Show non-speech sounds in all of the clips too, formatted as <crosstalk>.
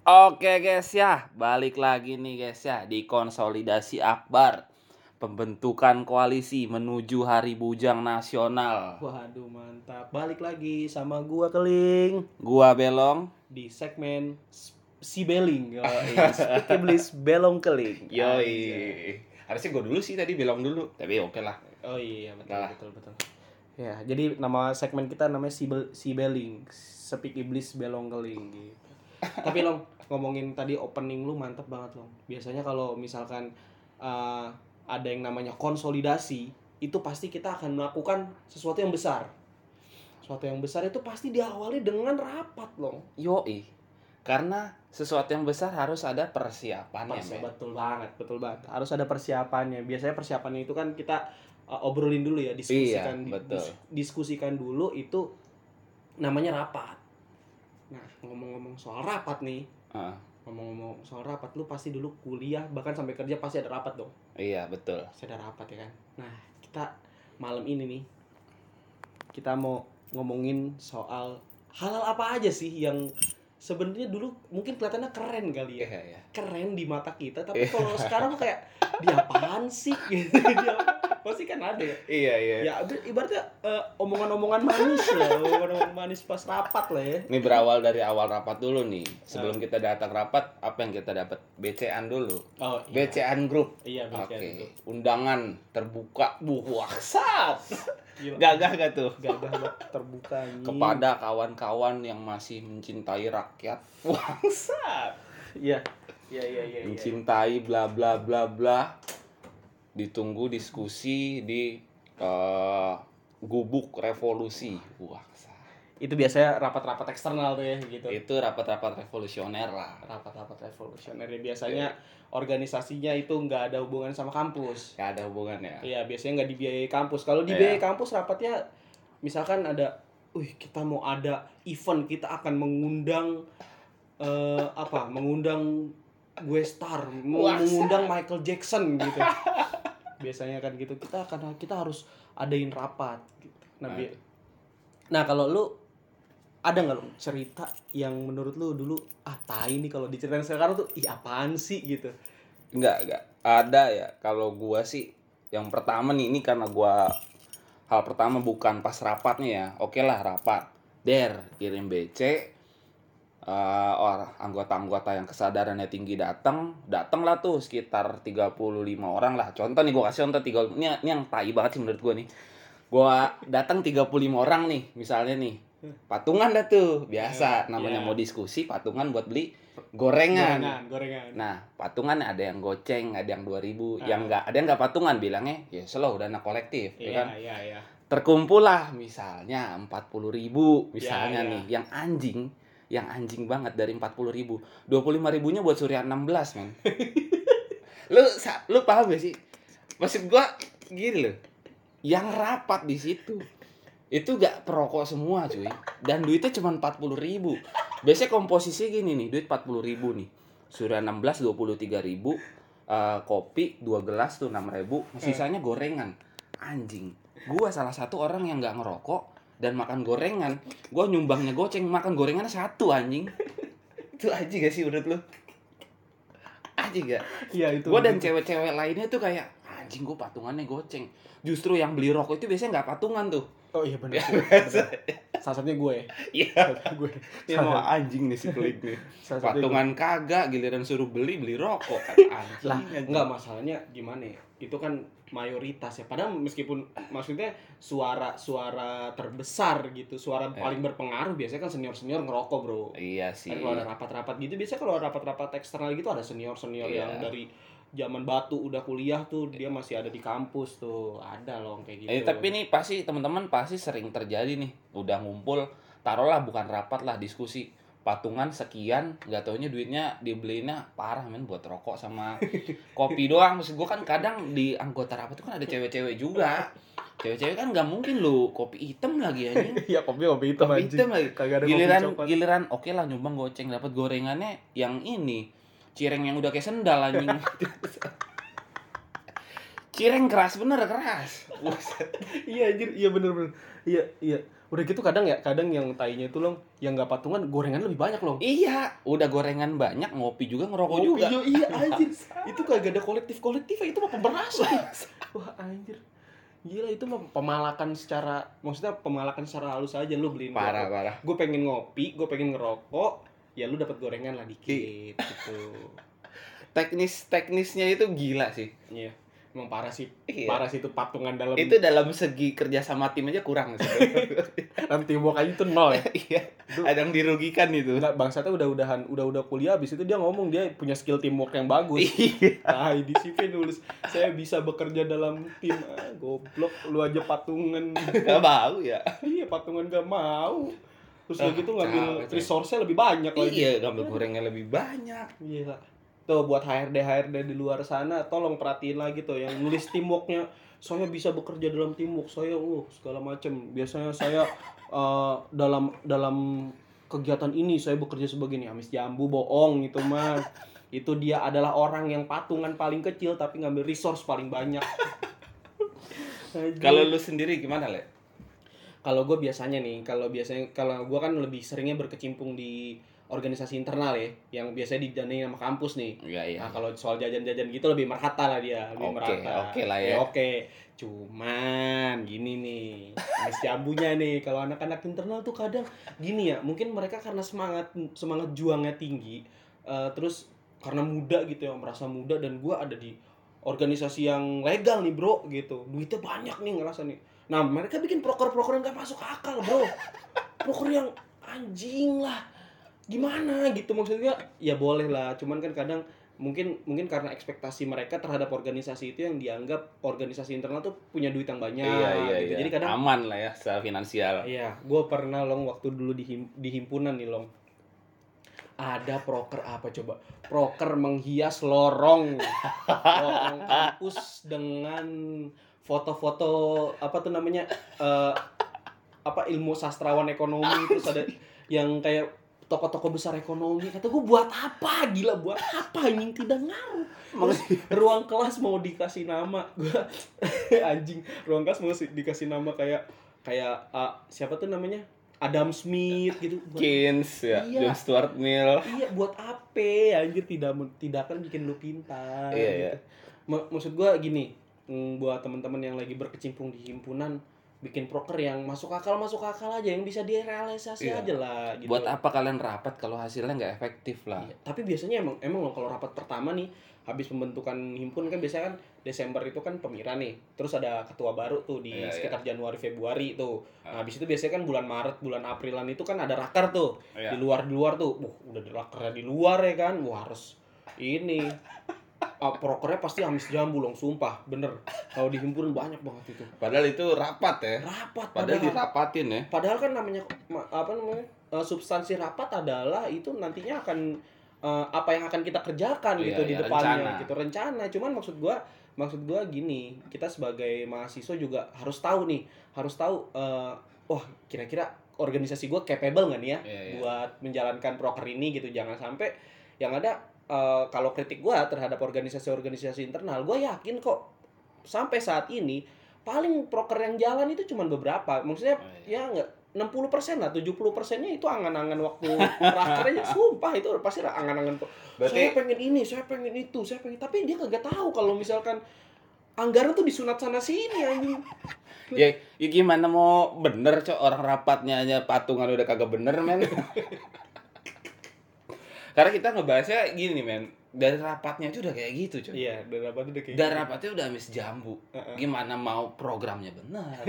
Oke guys ya, balik lagi nih guys ya di konsolidasi akbar pembentukan koalisi menuju Hari Bujang Nasional. Waduh mantap. Balik lagi sama gua Keling Gua Belong. di segmen si Beling. Iblis Belong Keling. Anjay. Harusnya gue dulu sih tadi Belong dulu, tapi oke lah. Oh iya betul Nah. betul betul. Ya, jadi nama segmen kita namanya si, Bel- si Beling. Speak Iblis Belong Keling gitu. Tapi Long, ngomongin tadi opening lu mantep banget Long. Biasanya kalau misalkan uh, ada yang namanya konsolidasi, itu pasti kita akan melakukan sesuatu yang besar. Sesuatu yang besar itu pasti diawali dengan rapat, Long. Yoi. Karena sesuatu yang besar harus ada persiapannya. Men. betul banget, betul banget. Harus ada persiapannya. Biasanya persiapannya itu kan kita uh, obrolin dulu ya, diskusikan Iya, betul. dis- diskusikan dulu itu namanya rapat. Nah, ngomong-ngomong soal rapat nih, Ah, ngomong-ngomong soal rapat lu pasti dulu kuliah bahkan sampai kerja pasti ada rapat dong. iya betul. Pasti ada rapat ya kan. Nah, kita malam ini nih kita mau ngomongin soal halal apa aja sih yang sebenarnya dulu mungkin kelihatannya keren kali ya Iya, iya. keren di mata kita tapi kalau sekarang kayak dia apaan sih <laughs> gitu dia pasti kan ada ya Iya, iya. ya ibaratnya eh, omongan-omongan manis lah omongan-omongan manis pas rapat lah ya Ini berawal dari awal rapat dulu nih. Sebelum kita datang rapat, apa yang kita dapat? BCAN dulu. oh BCAN Group. iya Oke. BCAN itu Undangan terbuka. Buh, waksat. <laughs> Gila. Gagah gak tuh? gagah terbuka. Kepada kawan-kawan yang masih mencintai rakyat. Waksat. iya iya iya iya iya. Mencintai bla bla bla bla. Ditunggu diskusi di eh, gubuk revolusi. Waksat. itu biasanya rapat-rapat eksternal tuh ya gitu Itu rapat-rapat revolusioner lah. rapat-rapat revolusioner ya biasanya organisasinya itu nggak ada hubungan sama kampus Gak ada hubungannya. Iya, biasanya nggak dibiayai kampus. Kalau Iya. dibiayai kampus rapatnya misalkan ada, wih kita mau ada event, kita akan mengundang eh, apa? Mengundang gue star, Wah, mengundang Michael Jackson gitu. <laughs> biasanya kan gitu. Kita akan kita harus adain rapat gitu. Nah, bi- nah kalau lu ada nggak lu cerita yang menurut lu dulu ah tai nih kalau diceritain sekarang tuh ih apaan sih gitu Enggak, enggak. Ada ya. Kalau gua sih yang pertama nih ini karena gua hal pertama bukan pas rapatnya ya. Oke lah rapat. Der kirim BC eh orang anggota-anggota yang kesadarannya tinggi datang, datang lah tuh sekitar 35 orang lah. Contoh nih gua kasih contoh 30 ini, ini yang tai banget sih menurut gua nih. Gua datang 35 orang nih, misalnya nih. Patungan dah tuh, biasa namanya Iya. mau diskusi patungan buat beli gorengan. gorengan gorengan Nah, patungan ada yang goceng, ada yang 2000, Ah. yang enggak ada yang enggak patungan bilangnya ya slow dana kolektif, ya iya kan? iya iya Terkumpul lah misalnya 40.000 misalnya Ya, ya. nih, yang anjing, yang anjing banget dari 40.000. 25 ribunya buat Surya 16, men. <laughs> lu lu paham gak sih? Maksud gua gini loh. Yang rapat di situ itu gak perokok semua cuy dan duitnya cuma 40.000 ribu biasanya komposisi gini nih duit 40.000 ribu nih surya 16 23 ribu eh, kopi 2 gelas tuh 6 ribu sisanya gorengan anjing gua salah satu orang yang nggak ngerokok dan makan gorengan. Gua nyumbangnya goceng makan gorengannya satu anjing. <laughs> Itu aja gak sih menurut lu? Aja gak? Iya itu gue dan cewek-cewek lainnya tuh kayak anjing gue patungannya goceng. Justru yang beli rokok itu biasanya nggak patungan tuh. Oh iya benar. <laughs> <laughs> Salah satunya gue. iya Salah satunya gue. ini mau anjing nih si pelit nih <laughs> patungan kagak giliran suruh beli beli rokok kan gue. <laughs> anjing Lah, enggak masalahnya gimana ya? Itu kan mayoritas ya. Padahal meskipun maksudnya suara suara terbesar gitu, suara Ya. paling berpengaruh biasanya kan senior-senior ngerokok, Bro. iya sih kalau ada rapat-rapat gitu biasanya kalau rapat-rapat eksternal gitu ada senior-senior Iya. yang dari zaman batu udah kuliah tuh dia masih ada di kampus tuh. Ada loh kayak gitu. Eh, tapi ini pasti teman-teman pasti sering terjadi nih. Udah ngumpul taruhlah bukan rapat lah diskusi. Patungan sekian nggak taunya duitnya dibelinya parah men buat rokok sama <laughs> kopi doang. Maksud gua kan kadang di anggota rapat itu kan ada cewek-cewek juga. Cewek-cewek kan nggak mungkin lu kopi hitam lagi anjing. <laughs> Iya, kopi kopi hitam kopi hitam lagi. Kagak ada kopi giliran giliran oke lah nyumbang goceng dapat gorengannya yang ini cireng yang udah kayak sendal anjing cireng keras bener keras iya anjir iya bener bener iya iya Udah gitu kadang ya, kadang yang tainya itu long, yang nggak patungan gorengan lebih banyak long. Iya, udah gorengan banyak, ngopi juga, ngerokok Oh, juga. Iya, iya <laughs> anjir. itu kagak ada kolektif-kolektif itu mah pemerasan. Wah anjir. Gila itu mah pemalakan secara maksudnya pemalakan secara halus aja lu beliin gua. Parah, parah. Gue pengen ngopi, gue pengen ngerokok, ya lu dapat gorengan lah dikit gitu. <laughs> Teknis-teknisnya itu gila sih. Iya. Emang parah sih. Iya. Parah sih itu patungan dalam Itu dalam segi kerja sama tim aja kurang sih. <laughs> dalam teamwork aja itu nol ya. <laughs> Iya, ada yang dirugikan itu. Enggak, bangsatnya udah-udahan udah-udah kuliah habis itu dia ngomong dia punya skill teamwork yang bagus. Iya. Nah, di CV nulis saya bisa bekerja dalam tim. Ah, goblok, lu aja patungan. Gak mau ya. iya, patungan gak mau. Terus udah Ah, gitu ngambil capek, resource-nya lebih banyak lagi. Iya, ngambil gorengan lebih banyak. Gila. Tuh buat HRD HRD di luar sana tolong perhatiin lagi tuh yang nulis teamworknya saya bisa bekerja dalam teamwork saya uh segala macam biasanya saya eh, dalam dalam kegiatan ini saya bekerja sebagai ini amis jambu bohong itu mah itu dia adalah orang yang patungan paling kecil tapi ngambil resource paling banyak. <laughs> Kalau lu sendiri gimana, Le? Kalau gue biasanya nih kalau biasanya kalau gue kan lebih seringnya berkecimpung di organisasi internal ya yang biasanya didanai sama kampus nih Iya, iya. Nah, kalau soal jajan-jajan gitu lebih merata lah dia, lebih Oke, merata. oke lah ya. oke. Cuman gini nih, es jambunya nih kalau anak-anak internal tuh kadang gini ya, mungkin mereka karena semangat semangat juangnya tinggi, eh, terus karena muda gitu ya, merasa muda dan gua ada di organisasi yang legal nih, Bro, gitu. Duitnya banyak nih ngerasa nih. Nah, mereka bikin proker-proker yang gak masuk akal, Bro. Proker yang anjing lah gimana gitu maksudnya ya boleh lah cuman kan kadang mungkin mungkin karena ekspektasi mereka terhadap organisasi itu yang dianggap organisasi internal tuh punya duit yang banyak iya, iya, gitu. iya. jadi kadang aman lah ya secara finansial. iya gue pernah long waktu dulu di him- di himpunan nih long ada proker apa coba proker menghias lorong <laughs> lorong kampus dengan foto-foto apa tuh namanya eh, apa ilmu sastrawan ekonomi terus ada yang kayak toko-toko besar ekonomi. Kata gue buat apa? Gila buat apa anjing tidak ngaruh. Ruang kelas mau dikasih nama. Gua <laughs> anjing ruang kelas mau si- dikasih nama kayak kayak ah, siapa tuh namanya? Adam Smith gitu. Buat, Keynes ya, Iya. John Stuart Mill. iya buat apa? Anjir tidak tidak akan bikin lu pintar Iya, gitu. iya. Ma- maksud gua gini buat teman-teman yang lagi berkecimpung di himpunan bikin proker yang masuk akal masuk akal aja yang bisa direalisasi Iya. aja lah gitu Buat apa kalian rapat kalau hasilnya nggak efektif lah? Iya, tapi biasanya emang emang loh kalau rapat pertama nih habis pembentukan himpun kan biasanya kan Desember itu kan pemira nih. Terus ada ketua baru tuh di Iya, sekitar Januari Februari tuh. Ah. Nah, habis itu biasanya kan bulan Maret, bulan Aprilan itu kan ada raker tuh. Iya. Di luar di luar tuh. Wah, udah di rakernya di luar ya kan. Wah, harus ini <laughs> Ah, prokernya pasti amis jambu loh, sumpah, bener. Kalau di himpunan banyak banget itu. Padahal itu rapat ya. Rapat Padahal padahal. dirapatin ya. Padahal kan namanya ma- apa namanya eh, substansi rapat adalah itu nantinya akan eh, apa yang akan kita kerjakan Iya, gitu di iya, depannya rencana. gitu rencana. Cuman maksud gua maksud gua gini kita sebagai mahasiswa juga harus tahu nih harus tahu eh, wah kira-kira organisasi gua capable nggak nih ya Iya, iya. buat menjalankan proker ini gitu jangan sampai yang ada eh, kalau kritik gua terhadap organisasi-organisasi internal gua yakin kok sampai saat ini paling proker yang jalan itu cuma beberapa. Maksudnya Oh, iya. ya enggak 60 persen lah 70 persennya itu angan-angan waktu <laughs> aja sumpah itu pasti angan-angan Berarti saya pengen ini saya pengen itu saya pengen tapi dia kagak tahu kalau misalkan anggaran tuh disunat sana sini anjing. <laughs> Ya, ya gimana mau bener cok? Orang rapatnya aja patungan udah kagak bener men. <laughs> Karena kita ngebahasnya gini men. Dari rapatnya aja udah kayak gitu cok. iya dan apa tuh udah kayak Dan gitu. rapatnya udah habis jambu. Heeh. Gimana mau programnya bener?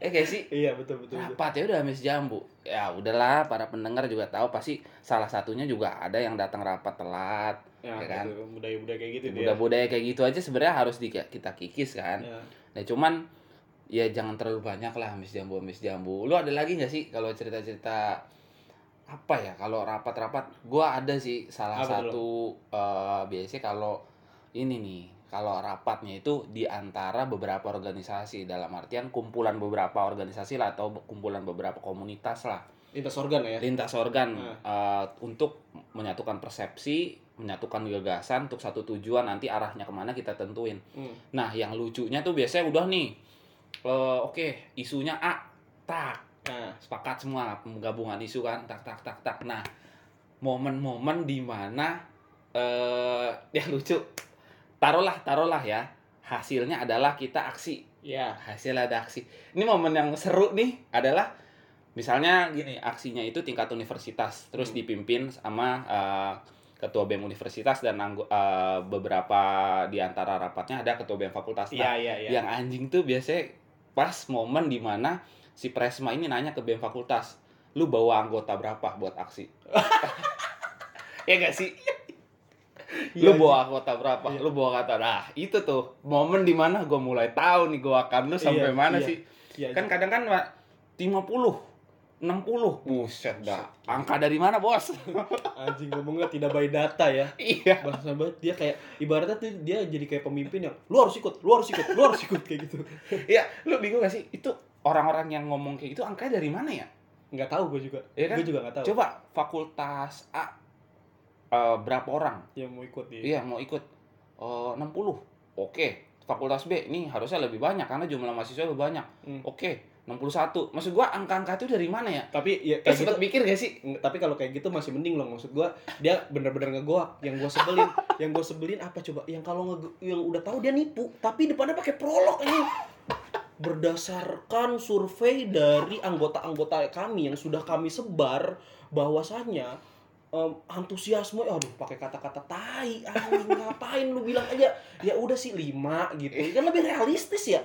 eh <laughs> kayak sih iya betul betul, betul. rapatnya udah habis jambu. Ya udahlah para pendengar juga tahu pasti salah satunya juga ada yang datang rapat telat. ya, ya kan? budaya-budaya kayak gitu dia Budaya-budaya kayak gitu aja sebenarnya harus di, kita kikis kan. Ya. Nah cuman ya jangan terlalu banyak lah amis jambu amis jambu. Lu ada lagi nggak sih kalau cerita-cerita apa ya kalau rapat-rapat? Gua ada sih salah Apa satu eh, biasanya kalau ini nih kalau rapatnya itu di antara beberapa organisasi dalam artian kumpulan beberapa organisasi lah atau kumpulan beberapa komunitas lah lintas organ ya lintas organ Nah. eh, untuk menyatukan persepsi menyatukan gagasan untuk satu tujuan nanti arahnya ke mana kita tentuin Hmm. Nah, yang lucunya tuh biasanya udah nih, eh, oke, isunya A, tak, Nah, sepakat semua penggabungan isu kan. Tak tak tak tak. Nah momen-momen di mana eh <laughs> ya lucu. Taruhlah taruhlah ya. Hasilnya adalah kita aksi. Ya. hasil ada aksi. Ini momen yang seru nih adalah misalnya gini aksinya itu tingkat universitas. Terus Hmm. dipimpin sama eh, ketua bem universitas dan anggo- eh, beberapa di antara rapatnya ada ketua bem fakultas. Nah, Iya, iya, iya. yang anjing tuh biasanya pas momen di mana si Presma ini nanya ke BEM fakultas lu bawa anggota berapa buat aksi? <laughs> Ya gak sih? Iya, lu bawa anggota berapa? Iya. lu bawa kata nah itu tuh. Momen di mana gue mulai tahu nih gue akan lu sampai Iya, mana iya. sih. Iya, kan kadang kan Pak, 50 60 buset dah. Angka dari mana bos? <laughs> Anjing ngomongnya tidak by data ya. iya. Bahasa banget. Dia kayak ibaratnya tuh dia jadi kayak pemimpin yang lu harus ikut, lu harus ikut, lu harus ikut kayak gitu. iya lu bingung gak sih? Itu orang-orang yang ngomong kayak gitu angkanya dari mana ya Nggak tahu gue juga. Iya kan? Gue juga nggak tahu. coba fakultas A eh, berapa orang Yang mau ikut dia. Iya mau ikut Eh, 60 Oke Fakultas B ini harusnya lebih banyak Karena jumlah mahasiswa lebih banyak Hmm. Oke 61 Maksud gua angka-angka itu dari mana ya? Tapi ya Kayak kayak gitu sempet mikir gak sih? Tapi kalau kayak gitu masih mending loh maksud gua dia bener-bener ngegoak yang gua sebelin <laughs> yang gua sebelin apa coba yang kalau yang udah tahu dia nipu tapi depannya pakai prolog ini berdasarkan survei dari anggota-anggota kami yang sudah kami sebar bahwasannya em, antusiasme aduh pakai kata-kata tai anjing ngapain lu bilang aja? Ya udah sih lima gitu. Kan lebih realistis ya.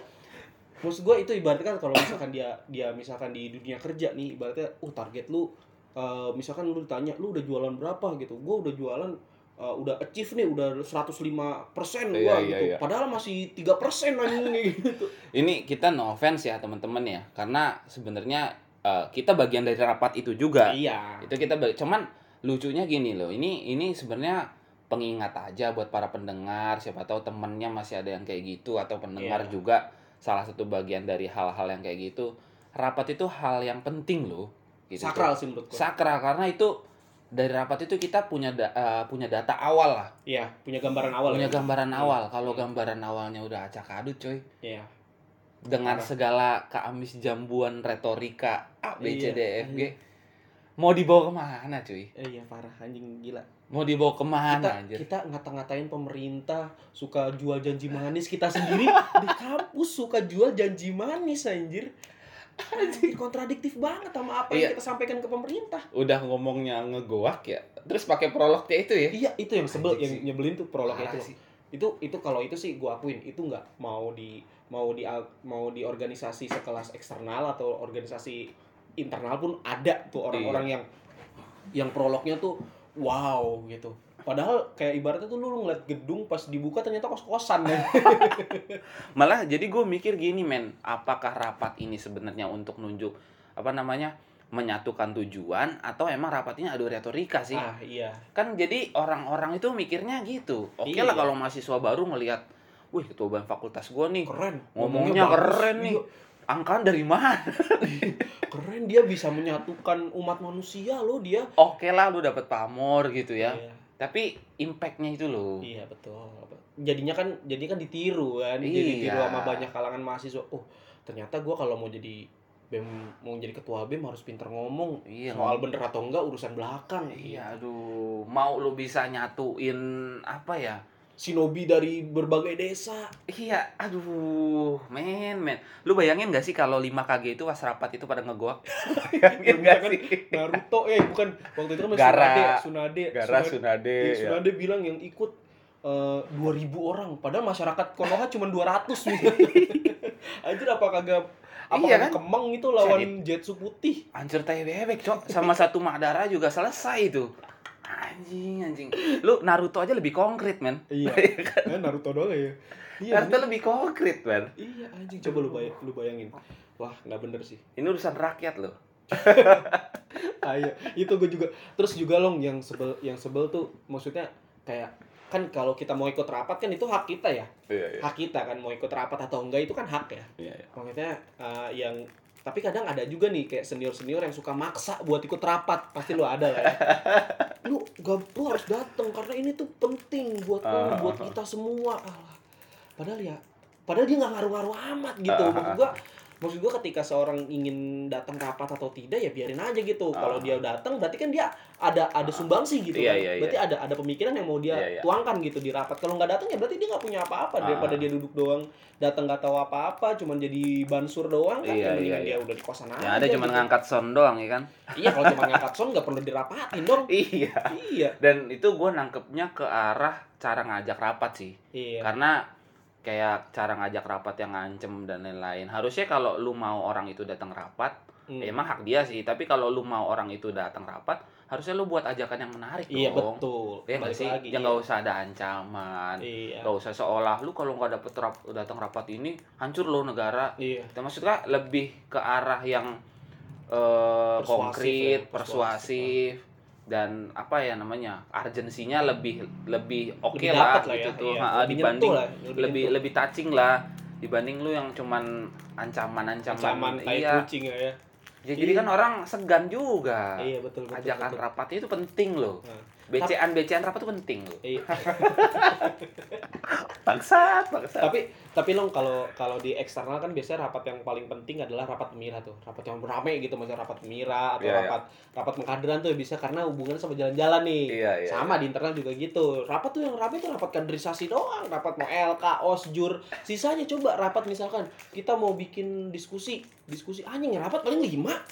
Maksud gue itu ibaratnya kan kalau misalkan dia dia misalkan di dunia kerja nih ibaratnya uh target lu eh, misalkan lu ditanya lu udah jualan berapa? gitu. Gue udah jualan eh, udah achieve nih udah 105 persen Iya, iya, gitu. iya. padahal masih tiga persen anjing gitu. <laughs> Ini kita no offense ya teman-teman ya. Karena sebenarnya eh, kita bagian dari rapat itu juga. Iya. Itu kita Cuman lucunya gini loh. Ini ini sebenarnya pengingat aja buat para pendengar. Siapa tahu temennya masih ada yang kayak gitu Atau pendengar Iya. juga salah satu bagian dari hal-hal yang kayak gitu. Rapat itu hal yang penting loh gitu. sakral sih menurut gue sakral karena itu dari rapat itu kita punya da- eh, punya data awal lah. Iya punya gambaran awal punya ya? gambaran Iya. awal. Kalau gambaran awalnya udah acak adut coy. Iya. Dengan Parah. segala keamis jambuan retorika A B C Iya, D E F G mau dibawa ke mana cuy Eh, iya parah anjing gila. Mau dibawa ke mana kita anjir? kita ngata-ngatain pemerintah suka jual janji manis kita sendiri. <laughs> Di kampus suka jual janji manis anjir anjir kontradiktif banget sama apa Iya. yang kita sampaikan ke pemerintah udah ngomongnya ngegoak ya terus pakai prolognya itu ya iya itu yang sebel yang sih. nyebelin tuh prolognya Parah itu sih. itu itu kalau itu sih gua akuin itu nggak mau di mau di mau di organisasi sekelas eksternal atau organisasi internal pun ada tuh orang-orang Iya. yang yang prolognya tuh wow gitu padahal kayak ibaratnya tuh lu ngeliat gedung pas dibuka ternyata kos-kosan ya <laughs> malah jadi gue mikir gini men. Apakah rapat ini sebenarnya untuk nunjuk apa namanya menyatukan tujuan atau emang rapatnya adu retorika sih? Ah iya. Kan jadi orang-orang itu mikirnya gitu. Oke Iya. lah kalau mahasiswa baru ngelihat wih ketua BEM fakultas gue nih. Keren. Ngomongnya bagus. keren nih. Iya, angkaan dari mana? <laughs> Keren dia bisa menyatukan umat manusia loh dia. Oke lah lu dapet pamor gitu ya. Iya, tapi impactnya itu loh. Iya betul. Jadinya kan jadi kan ditiru kan. Jadi Iya. ditiru sama banyak kalangan mahasiswa. Oh ternyata gua kalau mau jadi bem mau jadi ketua bem harus pinter ngomong. Iya soal bener atau enggak urusan belakang. Iya aduh. Mau lu bisa nyatuin apa ya sinobi dari berbagai desa Iya, aduh, men, men. Lu bayangin gak sih kalau 5 KG itu pas rapat itu pada ngegoak? <laughs> bayangin gak Kan sih? Naruto eh bukan waktu itu kan masih Gara. Sunade Sunade Gara Sunade, Sunade. Iya, ya. Sunade bilang yang ikut eh, 2000 orang padahal masyarakat Konoha cuma 200 nih <laughs> anjir apa kagak apa Iya kan? kemang itu lawan Jetsu putih Anjir tai bebek, Cok. Sama satu Madara juga selesai itu. Anjing, anjing. <laughs> Lu Naruto aja lebih konkret, men. iya <laughs> kan Naruto doang ya iya Naruto anjing. lebih konkret, men. iya anjing coba lu bayang lu bayangin wah nggak bener sih Ini urusan rakyat loh. <laughs> ah, iya. itu gue juga terus juga long yang sebel yang sebel tuh maksudnya kayak kan kalau kita mau ikut rapat kan itu hak kita ya Iya, hak kita kan mau ikut rapat atau enggak itu kan hak ya Iya, iya. maksudnya eh, yang tapi kadang ada juga nih kayak senior senior yang suka maksa buat ikut rapat pasti lu ada lah ya. <laughs> lu gak lu harus datang karena ini tuh penting buat lu Ah. buat kita semua Alah. padahal ya padahal dia nggak ngaruh-ngaruh amat gitu maksud gua maksud gua ketika seorang ingin datang rapat atau tidak ya biarin aja gitu kalau Ah. dia datang berarti kan dia ada ada sumbangsi gitu Iya, kan iya, iya. berarti ada ada pemikiran yang mau dia Iya, iya. tuangkan gitu di rapat kalau nggak datang ya berarti dia nggak punya apa-apa Ah. daripada dia duduk doang datang nggak tahu apa-apa cuman jadi bansur doang kan ya Iya, mendingan iya, dia iya. udah di kosan aja yang ada cuma gitu. ngangkat sound doang ya kan iya kalau cuma <laughs> ngangkat sound nggak perlu dirapatin dong iya iya dan itu gue nangkepnya ke arah cara ngajak rapat sih iya karena kayak cara ngajak rapat yang ngancem dan lain-lain. Harusnya kalau lu mau orang itu datang rapat Hmm. ya emang hak dia sih. Tapi kalau lu mau orang itu datang rapat harusnya lu buat ajakan yang menarik iya dong. betul. Ya nggak sih? lagi, yang iya. nggak usah ada ancaman iya. nggak usah seolah lu kalau nggak dapet rap, datang rapat ini hancur lo negara. Iya. Kita maksudnya lebih ke arah yang eh, Persuasif konkret, ya, persuasif, dan apa ya namanya urgensinya lebih lebih oke Lebih lah lah ya, gitu tuh iya. Lebih dibanding lah, lebih lebih nyentuh. lebih touching lah dibanding lu yang cuman ancaman-ancaman ancaman tai iya kucing ya ya. Ya, jadi kan orang segan juga iya betul betul ajakan betul. rapat itu penting loh Nah, becean becean rapat itu penting loh iya. <laughs> bangsat bangsat. Tapi tapi long kalau kalau di eksternal kan biasanya rapat yang paling penting adalah rapat pemira tuh. Rapat yang rame gitu macam rapat pemira atau Iya, iya. rapat rapat pengkaderan tuh bisa karena hubungan sama jalan-jalan nih. Iya iya sama di internal juga gitu. Rapat tuh yang rame tuh rapat kaderisasi doang. Rapat mau LK osjur sisanya coba rapat misalkan kita mau bikin diskusi diskusi anjing rapat paling lima. <laughs>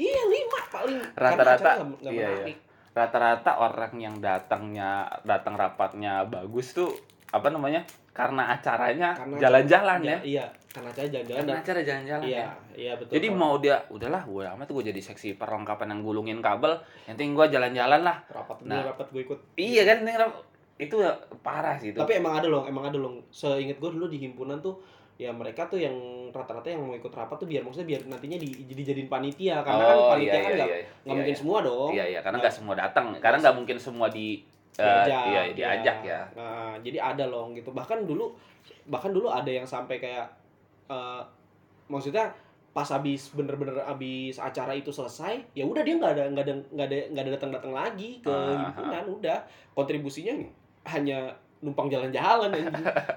Iya lima paling. Rata-rata, nggak iya, iya. menarik. Rata-rata orang yang datangnya datang rapatnya bagus tuh apa namanya karena acaranya jalan-jalan ya, iya karena acara jalan-jalan karena acara jalan-jalan iya ya. iya betul jadi Kalau mau dia udahlah gue amat gue jadi seksi perlengkapan yang gulungin kabel yang penting gue jalan-jalan lah. Rapat Nah. rapat gue ikut. iya kan itu parah sih itu. Tapi emang ada loh emang ada loh. Seinget gue dulu di himpunan tuh ya mereka tuh yang rata-rata yang mau ikut rapat tuh biar maksudnya biar nantinya di, jadi jadiin panitia. Karena kan oh panitia iya kan iya nggak iya nggak iya, mungkin iya. semua dong. Iya iya karena Nggak- nggak semua datang. karena nggak mungkin semua di eh, diajak iya diajak ya. Nah, jadi ada loh gitu. Bahkan dulu bahkan dulu ada yang sampai kayak eh, maksudnya pas habis bener-bener habis acara itu selesai ya udah dia nggak ada nggak ada nggak ada nggak ada datang-datang lagi ke Ah, himpunan udah. Kontribusinya hanya numpang jalan-jalan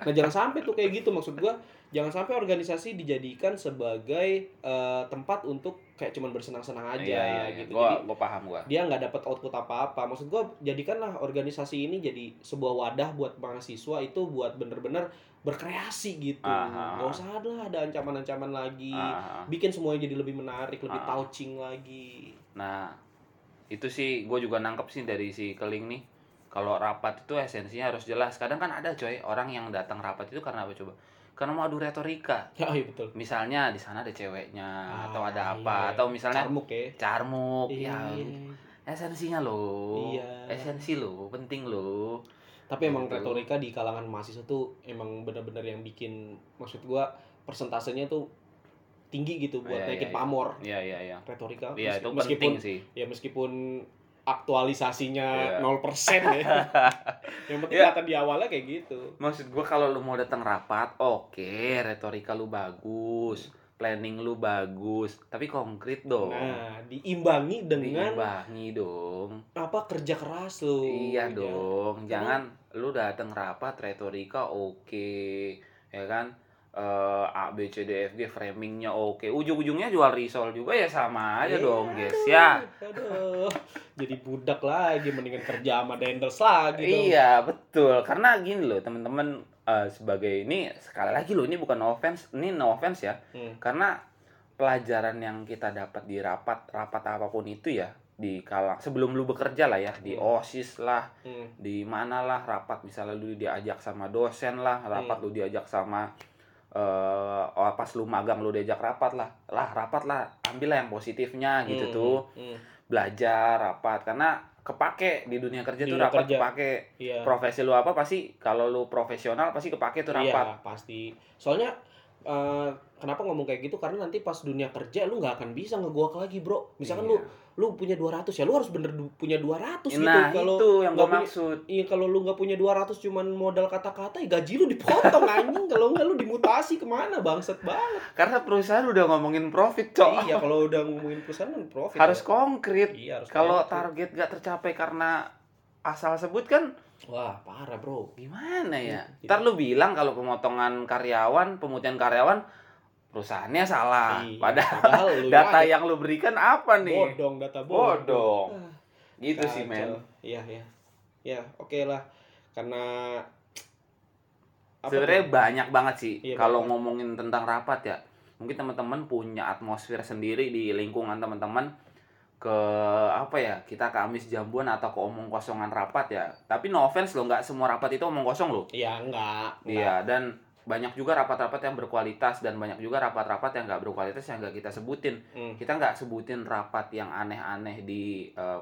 nah jangan sampai tuh kayak gitu maksud gua jangan sampai organisasi dijadikan sebagai eh, tempat untuk kayak cuman bersenang-senang aja iya iya, iya. gitu gue jadi gue paham gue dia nggak dapat output apa-apa. Maksud gua jadikanlah organisasi ini jadi sebuah wadah buat mahasiswa itu buat bener-bener berkreasi gitu. Aha. Nggak usah ada ada ancaman-ancaman lagi. Ah. Bikin semuanya jadi lebih menarik, lebih Ah. touching lagi. Nah, itu sih gue juga nangkep sih dari si Keling nih. Kalau rapat itu esensinya harus jelas. Kadang kan ada coy orang yang datang rapat itu karena apa coba? Karena mau adu retorika. Ya, <laughs> iya betul. Misalnya di sana ada ceweknya Ah, atau ada iya, apa iya. atau misalnya Carmuk ya. carmuk. Iya. Ya, esensinya loh. Iya. Esensi loh, penting loh. Tapi emang Gitu. retorika di kalangan mahasiswa tuh emang bener-bener yang bikin maksud gua persentasenya tuh tinggi gitu buat Iya, naikin iya, iya. pamor Iya, iya, iya. retorika. Iya, Meski- itu meskipun penting sih. ya meskipun aktualisasinya Iya. 0% ya. <laughs> yang penting Iya. kata di awalnya kayak gitu. Maksud gua kalau lu mau datang rapat, oke, retorika lu bagus, planning lu bagus, tapi konkret dong. Nah, diimbangi dengan diimbangi dong. apa kerja keras lo. iya Ya. dong. Karena- Jangan lu datang rapat retorika oke, ya kan? Eh A B C D F G framingnya oke. Ujung-ujungnya jual risol juga ya sama aja Iya, dong, guys ya. Aduh. Jadi budak lagi mendingan kerja sama denders lagi dong. Iya, betul. Karena gini loh, teman-teman eh, sebagai ini sekali lagi loh ini bukan offense, ini no offense ya. Hmm. Karena pelajaran yang kita dapat di rapat, rapat apa pun itu ya, di kalang sebelum lu bekerja lah ya, di Hmm. OSIS lah, Hmm. di mana lah rapat misalnya lu diajak sama dosen lah, rapat Hmm. lu diajak sama eh oh, pas lu magang lu diajak rapat lah. Lah, rapat lah, ambil lah yang positifnya gitu Hmm. tuh. Hmm. Belajar rapat karena kepake di dunia kerja tuh Dunia rapat kerja. kepake. Iya. Profesi lu apa pasti kalau lu profesional pasti kepake tuh rapat. Iya, pasti. Soalnya eh, kenapa ngomong kayak gitu? Karena nanti pas dunia kerja lu nggak akan bisa ngeguak lagi, Bro. Misalkan lu Iya. lu punya 200 ya, lu harus bener du- punya 200 gitu. Nah, Kalau itu yang gue maksud. Iya kalau lu nggak punya 200 cuman modal kata-kata ya gaji lu dipotong <laughs> anjing dimutasi ke mana bangsat banget Karena perusahaan udah ngomongin profit, Cok. iya kalau udah ngomongin perusahaan profit Harus ya. konkret. iya harus Kalau target gak tercapai karena asal sebut kan wah parah bro gimana ya? Hmm, Ntar lu bilang kalau pemotongan karyawan, pemutihan karyawan perusahaannya salah. Iya, Padahal padahal lu data aja. yang lu berikan apa nih? bodong data bodong. Bodong. Ah, Gitu sih, kacau. men. Iya, iya. Ya, oke lah. Karena Sebenarnya banyak banget sih Iya, kalau ngomongin tentang rapat ya. Mungkin teman-teman punya atmosfer sendiri di lingkungan teman-teman ke apa ya kita ke amis jambuan atau ke omong kosongan rapat ya tapi no offense lo nggak semua rapat itu omong kosong lo Iya, enggak. enggak. Iya, dan banyak juga rapat-rapat yang berkualitas dan banyak juga rapat-rapat yang nggak berkualitas yang nggak kita sebutin. Hmm. Kita nggak sebutin rapat yang aneh-aneh di eh,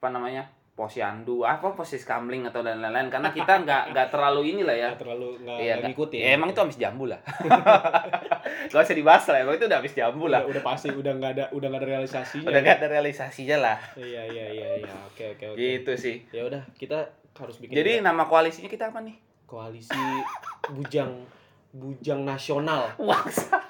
apa namanya posyandu, apa posis kamling atau dan lain-lain karena kita nggak nggak terlalu inilah ya. Nggak terlalu nggak nggak- ngikutin. ya, emang itu habis jambu lah. <laughs> gak usah dibahas lah, emang itu udah habis jambu udah, lah. udah pasti udah nggak ada udah nggak ada realisasinya. Udah nggak ada realisasinya lah. Iya, iya, iya, iya. Oke, oke, oke. Gitu sih. Ya udah, kita harus bikin Jadi nama koalisinya kita apa nih? koalisi bujang bujang nasional. Wah, <laughs>